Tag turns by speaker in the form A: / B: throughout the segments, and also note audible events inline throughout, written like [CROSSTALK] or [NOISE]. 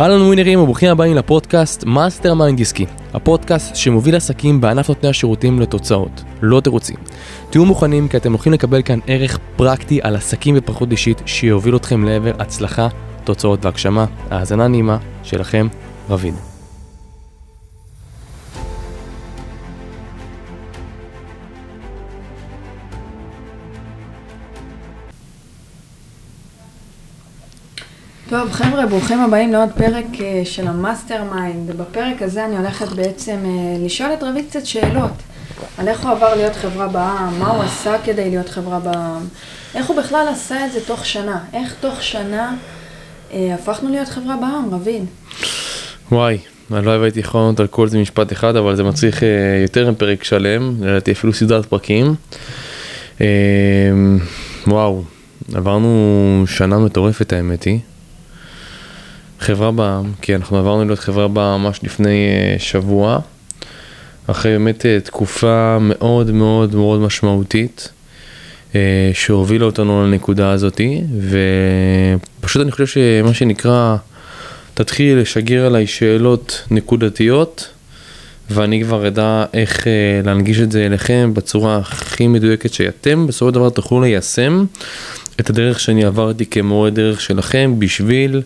A: אהלן ווינרים וברוכים הבאים לפודקאסט מאסטר מיינד עסקי, הפודקאסט שמוביל עסקים בענף נותני השירותים לתוצאות, לא תירוצים. תהיו מוכנים כי אתם הולכים לקבל כאן ערך פרקטי על עסקים וצמיחות אישית שיוביל אתכם לעבר הצלחה, תוצאות והגשמה. האזנה נעימה שלכם, רביד.
B: טוב חבר'ה, ברוכים הבאים לעוד פרק אה, של המאסטר מיינד. בפרק הזה אני הולכת בעצם אה, לשאול את רביד קצת שאלות. על איך הוא עבר להיות חברה בע"מ, מה הוא עשה כדי להיות חברה בע"מ, איך הוא בכלל עשה את זה תוך שנה, איך תוך שנה אה, הפכנו להיות חברה בע"מ, רביד.
A: וואי, אני לא הייתי יכול לענות על כל זה משפט אחד, אבל זה מצריך אה, יותר מפרק שלם, לדעתי אפילו סדרת פרקים. אה, וואו, עברנו שנה מטורפת האמת היא. חברה בעם, כי אנחנו עברנו להיות חברה בעם ממש לפני אה, שבוע, אחרי באמת אה, תקופה מאוד מאוד מאוד משמעותית, אה, שהובילה אותנו לנקודה הזאתי, ופשוט אני חושב שמה שנקרא, תתחיל לשגר עליי שאלות נקודתיות, ואני כבר אדע איך להנגיש את זה אליכם בצורה הכי מדויקת שאתם בסופו של דבר תוכלו ליישם את הדרך שאני עברתי כמורה דרך שלכם בשביל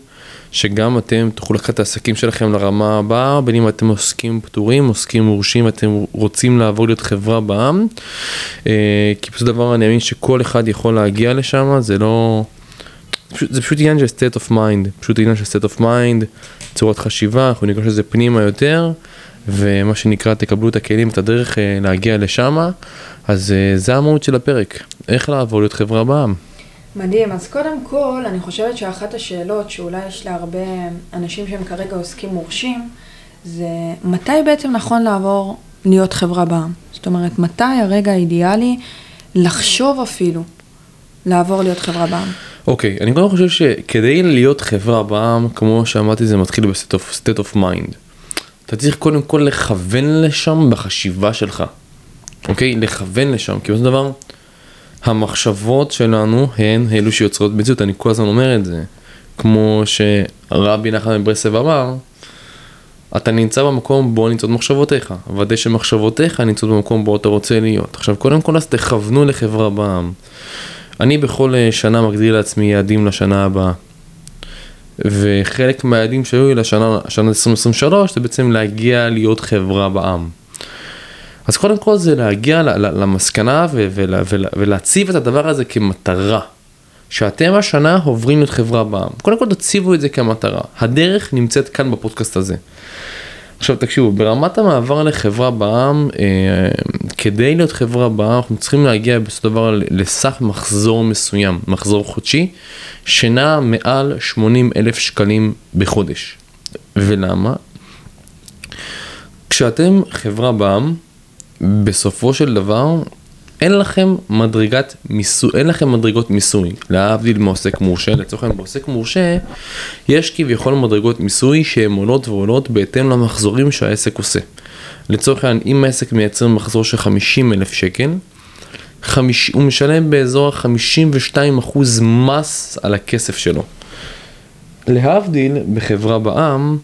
A: שגם אתם תוכלו לקחת את העסקים שלכם לרמה הבאה, בין אם אתם עוסקים פטורים, עוסקים מורשים, אתם רוצים לעבור להיות חברה בעם, אה, כי בסופו דבר אני מאמין שכל אחד יכול להגיע לשם, זה לא... זה פשוט עניין של state of mind, פשוט עניין של state of mind, צורת חשיבה, אנחנו ניגש לזה פנימה יותר, ומה שנקרא תקבלו את הכלים, את הדרך אה, להגיע לשם, אז אה, זה המהות של הפרק, איך לעבור להיות חברה בעם.
B: מדהים, אז קודם כל, אני חושבת שאחת השאלות שאולי יש להרבה אנשים שהם כרגע עוסקים מורשים, זה מתי בעצם נכון לעבור להיות חברה בעם? זאת אומרת, מתי הרגע האידיאלי לחשוב אפילו לעבור להיות חברה בעם?
A: אוקיי, okay, אני קודם חושב שכדי להיות חברה בעם, כמו שאמרתי, זה מתחיל בסטט אוף, mind. אתה צריך קודם כל לכוון לשם בחשיבה שלך, אוקיי? Okay? לכוון לשם, כי בסופו של דבר... המחשבות שלנו הן אלו שיוצרות מציאות, אני כל הזמן אומר את זה. כמו שרבי נחמן מברסלב אמר, אתה נמצא במקום בו נמצאות מחשבותיך, ודאי שמחשבותיך נמצאות במקום בו אתה רוצה להיות. עכשיו קודם כל אז תכוונו לחברה בעם. אני בכל אה, שנה מגדיר לעצמי יעדים לשנה הבאה. וחלק מהיעדים שהיו לי לשנה, לשנה 2023 זה בעצם להגיע להיות חברה בעם. אז קודם כל זה להגיע למסקנה ולהציב את הדבר הזה כמטרה. שאתם השנה עוברים להיות חברה בעם. קודם כל תציבו את זה כמטרה. הדרך נמצאת כאן בפודקאסט הזה. עכשיו תקשיבו, ברמת המעבר לחברה בעם, אה, כדי להיות חברה בעם אנחנו צריכים להגיע בסופו של דבר לסך מחזור מסוים, מחזור חודשי, שנע מעל 80 אלף שקלים בחודש. ולמה? כשאתם חברה בעם, בסופו של דבר, אין לכם מדרגת מיסוי, אין לכם מדרגות מיסוי, להבדיל מעוסק מורשה, לצורך העניין בעוסק מורשה, יש כביכול מדרגות מיסוי שהן עולות ועולות בהתאם למחזורים שהעסק עושה. לצורך העניין, אם העסק מייצר מחזור של 50 אלף שקל, חמיש, הוא משלם באזור ה-52% מס על הכסף שלו. להבדיל, בחברה בע"מ,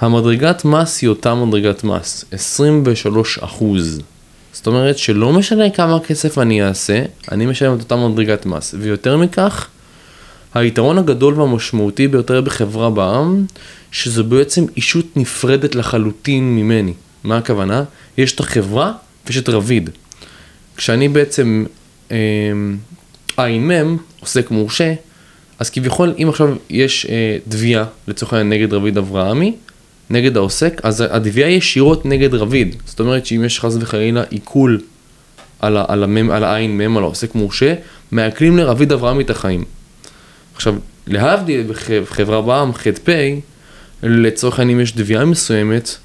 A: המדרגת מס היא אותה מדרגת מס, 23 אחוז. זאת אומרת שלא משנה כמה כסף אני אעשה, אני משלם את אותה מדרגת מס. ויותר מכך, היתרון הגדול והמשמעותי ביותר בחברה בע"מ, שזו בעצם אישות נפרדת לחלוטין ממני. מה הכוונה? יש את החברה ויש את רביד. כשאני בעצם ע"מ, אה, עוסק מורשה, אז כביכול אם עכשיו יש אה, תביעה לצורך העניין נגד רביד אברהמי, נגד העוסק, אז התביעה ישירות נגד רביד. זאת אומרת שאם יש חס וחלילה עיכול על, על, המם, על העין מם, על העוסק מורשה, מעקלים לרביד אברהם את החיים. עכשיו, להבדיל בחברה בע"מ, ח"פ, לצורך העניין יש תביעה מסוימת,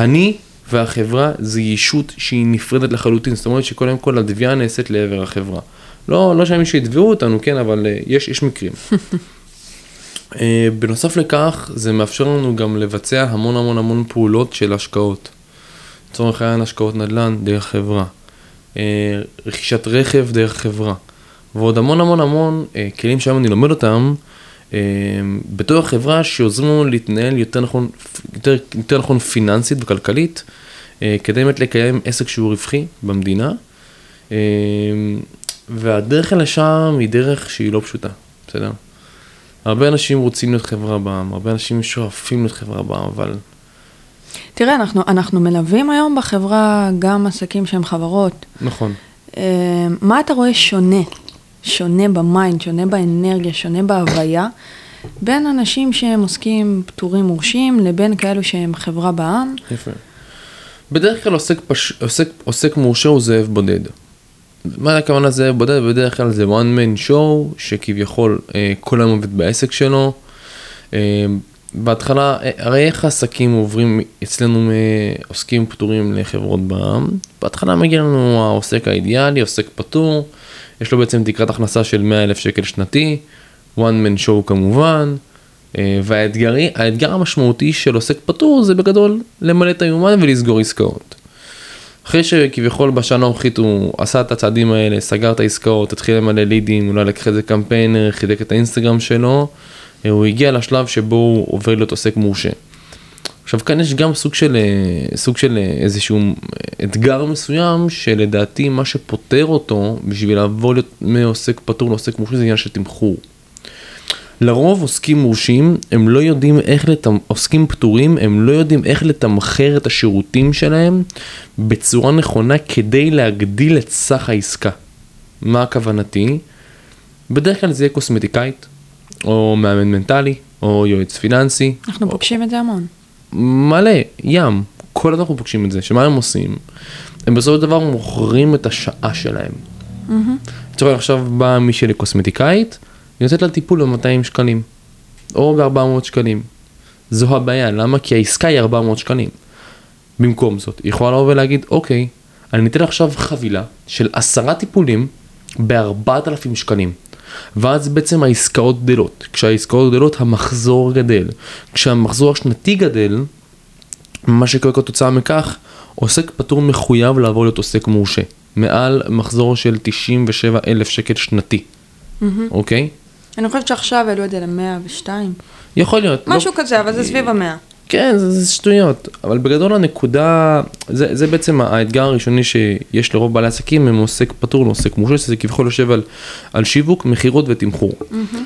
A: אני והחברה זה ישות שהיא נפרדת לחלוטין, זאת אומרת שקודם כל התביעה נעשית לעבר החברה. לא, לא שאני שיתבעו אותנו, כן, אבל uh, יש, יש מקרים. [LAUGHS] אה, בנוסף לכך, זה מאפשר לנו גם לבצע המון המון המון פעולות של השקעות. לצורך העניין השקעות נדל"ן דרך חברה, אה, רכישת רכב דרך חברה, ועוד המון המון המון אה, כלים שהיום אני לומד אותם, בתור החברה שעוזרים לנו להתנהל יותר נכון, יותר, יותר נכון פיננסית וכלכלית, כדי באמת לקיים עסק שהוא רווחי במדינה. והדרך אל השם היא דרך שהיא לא פשוטה, בסדר? הרבה אנשים רוצים להיות חברה בעם, הרבה אנשים שואפים להיות חברה בעם, אבל
B: תראה, אנחנו, אנחנו מלווים היום בחברה גם עסקים שהם חברות.
A: נכון.
B: אה, מה אתה רואה שונה? שונה ב mind, שונה באנרגיה, שונה בהוויה, בין אנשים שהם עוסקים פטורים מורשים לבין כאלו שהם חברה בע"מ.
A: יפה. בדרך כלל עוסק, פש... עוסק, עוסק מורשה הוא זאב בודד. מה הכוונה זאב בודד? בדרך כלל זה one man show שכביכול אה, כל היום עובד בעסק שלו. אה, בהתחלה, אה, הרי איך העסקים עוברים אצלנו מעוסקים פטורים לחברות בע"מ? בהתחלה מגיע לנו העוסק האידיאלי, עוסק פטור, יש לו בעצם תקרת הכנסה של 100 אלף שקל שנתי, one man show כמובן, אה, והאתגר המשמעותי של עוסק פטור זה בגדול למלא את היומן ולסגור עסקאות. אחרי שכביכול בשנה הנוכחית הוא עשה את הצעדים האלה, סגר את העסקאות, התחיל למלא לידים, אולי לקח איזה קמפיינר, חידק את האינסטגרם שלו, אה, הוא הגיע לשלב שבו הוא עובר להיות עוסק מורשה. עכשיו כאן יש גם סוג של, אה, סוג של איזשהו אתגר מסוים שלדעתי מה שפותר אותו בשביל לעבור מעוסק פטור לעוסק מורשה זה עניין של תמחור. לרוב עוסקים מורשים, הם לא יודעים איך, לתמ... עוסקים פטורים, הם לא יודעים איך לתמחר את השירותים שלהם בצורה נכונה כדי להגדיל את סך העסקה. מה הכוונתי? בדרך כלל זה יהיה קוסמטיקאית, או מאמן מנטלי, או יועץ פיננסי.
B: אנחנו או... פוגשים את זה המון.
A: מלא, ים, כל הזמן אנחנו פוגשים את זה, שמה הם עושים? הם בסופו של דבר מוכרים את השעה שלהם. Mm-hmm. עכשיו באה מישהי לקוסמטיקאית, היא נותנת לה טיפול ב-200 שקלים, או ב-400 שקלים. זו הבעיה, למה? כי העסקה היא 400 שקלים. במקום זאת, היא יכולה לבוא ולהגיד, אוקיי, אני אתן עכשיו חבילה של עשרה טיפולים ב-4,000 שקלים. ואז בעצם העסקאות גדלות. כשהעסקאות גדלות המחזור גדל. כשהמחזור השנתי גדל, מה שקורה כתוצאה מכך, עוסק פטור מחויב לעבור להיות עוסק מורשה. מעל מחזור של 97 אלף שקל שנתי. אוקיי? Mm-hmm. Okay?
B: אני חושבת שעכשיו העלו את זה ל-102.
A: יכול להיות.
B: לא- משהו לא... כזה, אבל זה סביב המאה.
A: כן, זה, זה שטויות, אבל בגדול הנקודה, זה, זה בעצם האתגר הראשוני שיש לרוב בעלי עסקים, הם עוסק פטור לעוסק מורשה, זה כביכול יושב על, על שיווק, מכירות ותמחור. Mm-hmm.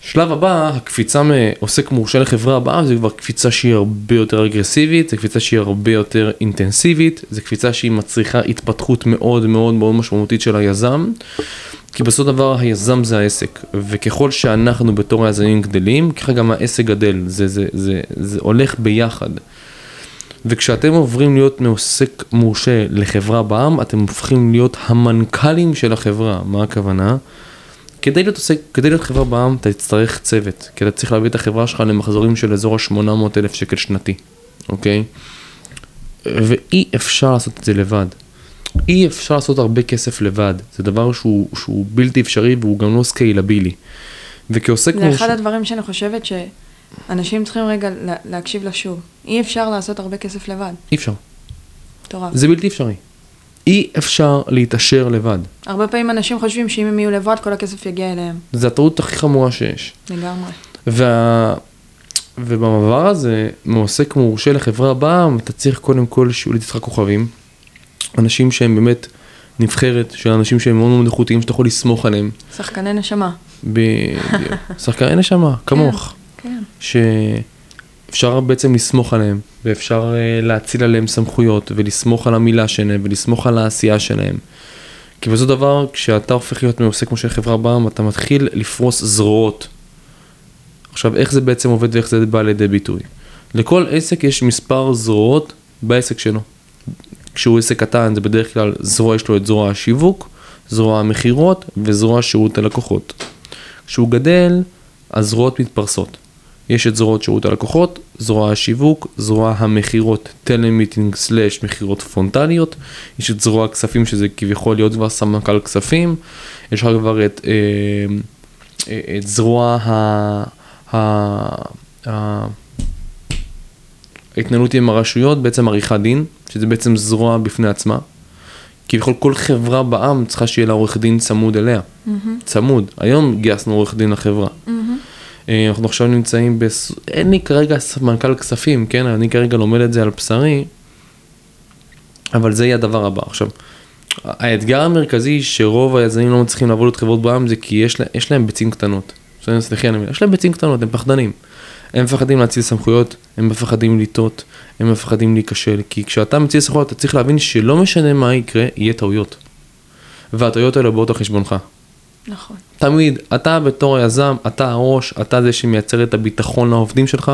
A: שלב הבא, הקפיצה מעוסק מורשה לחברה הבאה, זה כבר קפיצה שהיא הרבה יותר אגרסיבית, זה קפיצה שהיא הרבה יותר אינטנסיבית, זה קפיצה שהיא מצריכה התפתחות מאוד מאוד מאוד משמעותית של היזם. כי בסופו דבר היזם זה העסק, וככל שאנחנו בתור היזמים גדלים, ככה גם העסק גדל, זה, זה, זה, זה הולך ביחד. וכשאתם עוברים להיות מעוסק מורשה לחברה בעם, אתם הופכים להיות המנכ"לים של החברה, מה הכוונה? כדי להיות, עוסק, כדי להיות חברה בעם אתה תצטרך צוות, כי אתה צריך להביא את החברה שלך למחזורים של אזור ה-800 אלף שקל שנתי, אוקיי? ואי אפשר לעשות את זה לבד. אי אפשר לעשות הרבה כסף לבד, זה דבר שהוא, שהוא בלתי אפשרי והוא גם לא סקיילבילי. וכעוסק.
B: זה אחד הדברים שאני חושבת שאנשים צריכים רגע להקשיב לשוב. אי אפשר לעשות הרבה כסף לבד.
A: אי אפשר.
B: מטורף.
A: זה בלתי אפשרי. אי אפשר להתעשר לבד.
B: הרבה פעמים אנשים חושבים שאם הם יהיו לבד, כל הכסף יגיע אליהם.
A: זה הטעות הכי חמורה שיש.
B: לגמרי.
A: וה... ובמעבר הזה, מעוסק מורשה לחברה הבאה, אתה צריך קודם כל שיהיו לי איתך כוכבים. אנשים שהם באמת נבחרת, של אנשים שהם מאוד מאוד איכותיים, שאתה יכול לסמוך עליהם.
B: שחקני נשמה.
A: בדיוק. שחקני נשמה, [LAUGHS] כמוך.
B: כן, כן.
A: שאפשר בעצם לסמוך עליהם, ואפשר uh, להציל עליהם סמכויות, ולסמוך על המילה שלהם, ולסמוך על העשייה שלהם. כי בסופו דבר, כשאתה הופך להיות מעוסק כמו של חברה בעם, אתה מתחיל לפרוס זרועות. עכשיו, איך זה בעצם עובד ואיך זה בא לידי ביטוי? לכל עסק יש מספר זרועות בעסק שלו. כשהוא עסק קטן זה בדרך כלל זרוע, יש לו את זרוע השיווק, זרוע המכירות וזרוע שירות הלקוחות. כשהוא גדל, הזרועות מתפרסות. יש את זרועות שירות הלקוחות, זרוע השיווק, זרוע המכירות, טלמיטינג slash מכירות פרונטליות, יש את זרוע הכספים שזה כביכול להיות כבר סמנכ"ל כספים, יש לך כבר את, אה, אה, את זרוע ה... ה, ה ההתנהלות עם הרשויות, בעצם עריכת דין, שזה בעצם זרוע בפני עצמה. כביכול כל חברה בעם צריכה שיהיה לה עורך דין צמוד אליה. Mm-hmm. צמוד. היום גייסנו עורך דין לחברה. Mm-hmm. אה, אנחנו עכשיו נמצאים, בס... אין לי כרגע סמנכ"ל כספים, כן? אני כרגע לומד את זה על בשרי, אבל זה יהיה הדבר הבא. עכשיו, האתגר המרכזי שרוב היזמים לא מצליחים לעבוד את חברות בעם זה כי יש, לה, יש להם ביצים קטנות. סליחה, אני מבין, יש להם ביצים קטנות, הם פחדנים. הם מפחדים להציל סמכויות, הם מפחדים לטעות, הם מפחדים להיכשל, כי כשאתה מציל סמכויות אתה צריך להבין שלא משנה מה יקרה, יהיה טעויות. והטעויות האלה באות על חשבונך.
B: נכון.
A: תמיד, אתה בתור היזם, אתה הראש, אתה זה שמייצר את הביטחון לעובדים שלך,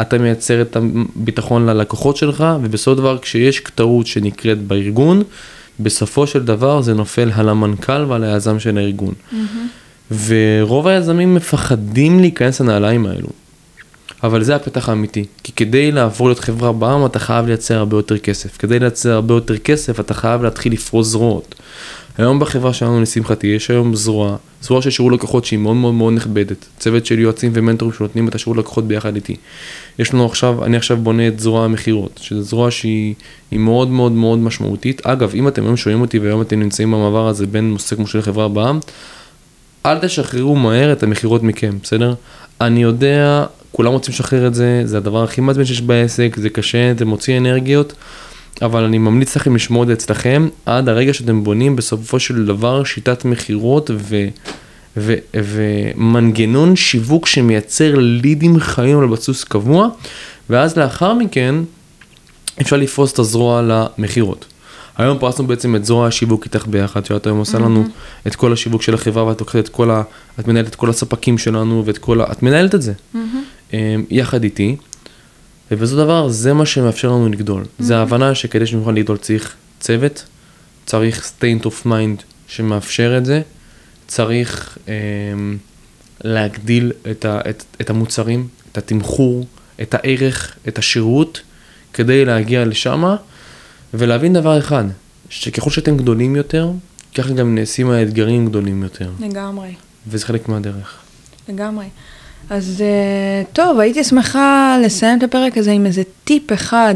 A: אתה מייצר את הביטחון ללקוחות שלך, ובסופו של דבר כשיש טעות שנקראת בארגון, בסופו של דבר זה נופל על המנכ"ל ועל היזם של הארגון. Mm-hmm. ורוב היזמים מפחדים להיכנס לנעליים האלו. אבל זה הפתח האמיתי, כי כדי לעבור להיות חברה בעם אתה חייב לייצר הרבה יותר כסף, כדי לייצר הרבה יותר כסף אתה חייב להתחיל לפרוס זרועות. היום בחברה שלנו לשמחתי יש היום זרוע, זרוע של שירות לקוחות שהיא מאוד מאוד מאוד נכבדת, צוות של יועצים ומנטורים שנותנים את השירות לקוחות ביחד איתי. יש לנו עכשיו, אני עכשיו בונה את זרוע המכירות, שזו זרוע שהיא מאוד מאוד מאוד משמעותית. אגב, אם אתם היום שומעים אותי והיום אתם נמצאים במעבר הזה בין מושג כמו של חברה בעם, אל תשחררו מהר את המכירות מכם, בסדר? אני יודע, כולם רוצים לשחרר את זה, זה הדבר הכי מעצבן שיש בעסק, זה קשה, זה מוציא אנרגיות. אבל אני ממליץ לכם לשמור את זה אצלכם עד הרגע שאתם בונים בסופו של דבר שיטת מכירות ו... ו- ומנגנון שיווק שמייצר לידים חיים על בסיס קבוע, ואז לאחר מכן אפשר לפרוס את הזרוע למכירות. היום פרסנו בעצם את זרוע השיווק איתך ביחד, שאת היום עושה לנו mm-hmm. את כל השיווק של החברה ואת לוקחת את כל ה... את מנהלת את כל הספקים שלנו ואת כל ה... את מנהלת את זה. Mm-hmm. יחד איתי. ובסופו דבר זה מה שמאפשר לנו לגדול. Mm-hmm. זה ההבנה שכדי שנוכל לגדול צריך צוות, צריך state of mind שמאפשר את זה, צריך אה, להגדיל את, ה, את, את המוצרים, את התמחור, את הערך, את השירות, כדי להגיע לשם ולהבין דבר אחד, שככל שאתם גדולים יותר, ככה גם נעשים האתגרים גדולים יותר.
B: לגמרי.
A: וזה חלק מהדרך.
B: לגמרי. אז אה, טוב, הייתי שמחה לסיים את הפרק הזה עם איזה טיפ אחד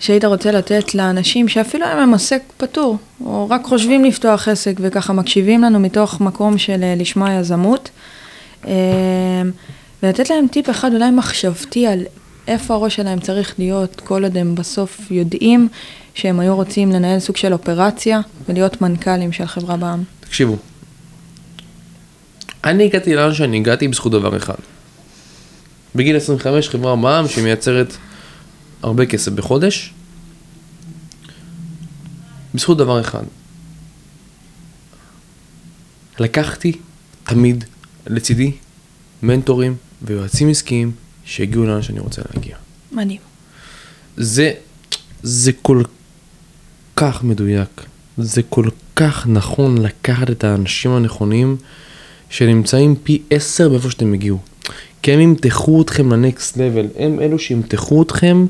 B: שהיית רוצה לתת לאנשים שאפילו אם הם עסק פטור, או רק חושבים לפתוח עסק וככה מקשיבים לנו מתוך מקום של אה, לשמוע יזמות, אה, ולתת להם טיפ אחד אולי מחשבתי על איפה הראש שלהם צריך להיות כל עוד הם בסוף יודעים שהם היו רוצים לנהל סוג של אופרציה ולהיות מנכ"לים של חברה בעם.
A: תקשיבו, אני הגעתי לאן שאני הגעתי בזכות דבר אחד. בגיל 25 חברה מע"מ שמייצרת הרבה כסף בחודש, בזכות דבר אחד. לקחתי תמיד לצידי מנטורים ויועצים עסקיים שהגיעו לאן שאני רוצה להגיע.
B: מדהים.
A: זה, זה כל כך מדויק, זה כל כך נכון לקחת את האנשים הנכונים שנמצאים פי עשר מאיפה שאתם הגיעו. כי הם ימתחו אתכם לנקסט לבל, הם אלו שימתחו אתכם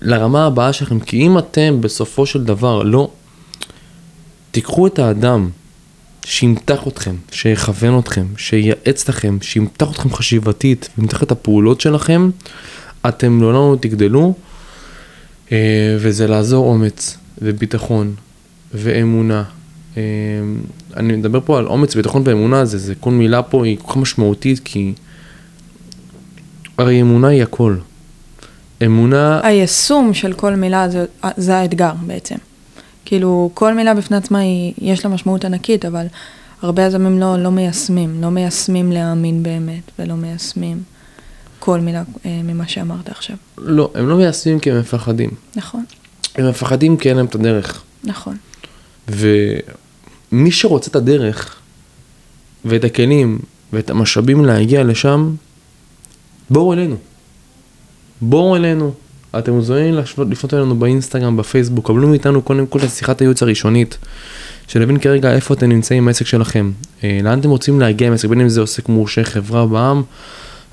A: לרמה הבאה שלכם, כי אם אתם בסופו של דבר לא תיקחו את האדם שימתח אתכם, שיכוון אתכם, שייעץ לכם, שימתח אתכם חשיבתית וימתח את הפעולות שלכם, אתם לעולם לא תגדלו, אה, וזה לעזור אומץ וביטחון ואמונה אמ, אני מדבר פה על אומץ, ביטחון ואמונה, זה, זה כל מילה פה היא כל כך משמעותית, כי הרי אמונה היא הכל. אמונה...
B: היישום של כל מילה זה, זה האתגר בעצם. כאילו, כל מילה בפני עצמה היא, יש לה משמעות ענקית, אבל הרבה יזמים לא, לא מיישמים, לא מיישמים להאמין באמת, ולא מיישמים כל מילה אה, ממה שאמרת עכשיו.
A: לא, הם לא מיישמים כי הם מפחדים.
B: נכון.
A: הם מפחדים כי אין להם את הדרך.
B: נכון.
A: ומי שרוצה את הדרך ואת הכלים ואת המשאבים להגיע לשם, בואו אלינו. בואו אלינו. אתם מוזמנים לפנות אלינו באינסטגרם, בפייסבוק, קבלו מאיתנו קודם כל את שיחת הייעוץ הראשונית, שנבין כרגע איפה אתם נמצאים עם העסק שלכם, אה, לאן אתם רוצים להגיע עם העסק, בין אם זה עוסק מורשה, חברה בעם,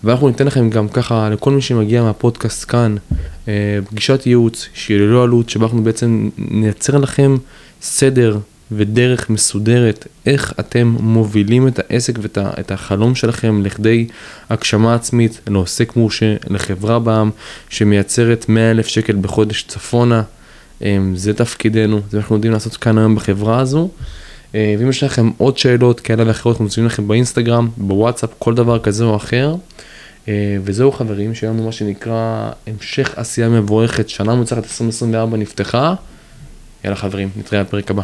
A: ואנחנו ניתן לכם גם ככה, לכל מי שמגיע מהפודקאסט כאן, אה, פגישת ייעוץ שהיא ללא עלות, שבה אנחנו בעצם נייצר לכם סדר ודרך מסודרת, איך אתם מובילים את העסק ואת החלום שלכם לכדי הגשמה עצמית לעוסק מורשה, לחברה בעם שמייצרת 100 אלף שקל בחודש צפונה. אמ, זה תפקידנו, זה אנחנו יודעים לעשות כאן היום בחברה הזו. אה, ואם יש לכם עוד שאלות כאלה ואחרות, אנחנו לכם באינסטגרם, בוואטסאפ, כל דבר כזה או אחר. אה, וזהו חברים, שיהיה לנו מה שנקרא המשך עשייה מבורכת, שנה מוצלחת 2024 נפתחה. יאללה חברים, נתראה בפרק הבא.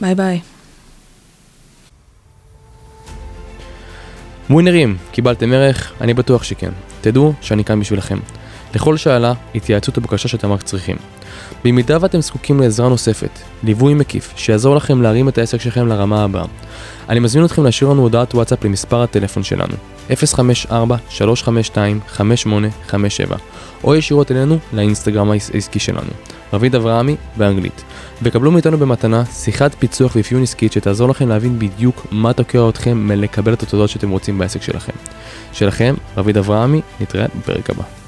B: ביי ביי.
A: ווינרים, קיבלתם ערך? אני בטוח שכן. תדעו שאני כאן בשבילכם. לכל שאלה, התייעצות ובקשה שאתם רק צריכים. במידה ואתם זקוקים לעזרה נוספת, ליווי מקיף, שיעזור לכם להרים את העסק שלכם לרמה הבאה, אני מזמין אתכם להשאיר לנו הודעת וואטסאפ למספר הטלפון שלנו, 054-352-5857, או ישירות אלינו לאינסטגרם העסקי שלנו, רביד אברהמי באנגלית, וקבלו מאיתנו במתנה שיחת פיצוח ואפיון עסקית שתעזור לכם להבין בדיוק מה תוקע אתכם מלקבל את התודות שאתם רוצים בעסק שלכם. שלכם, רביד אברהמי, נתראה בפרק הבא.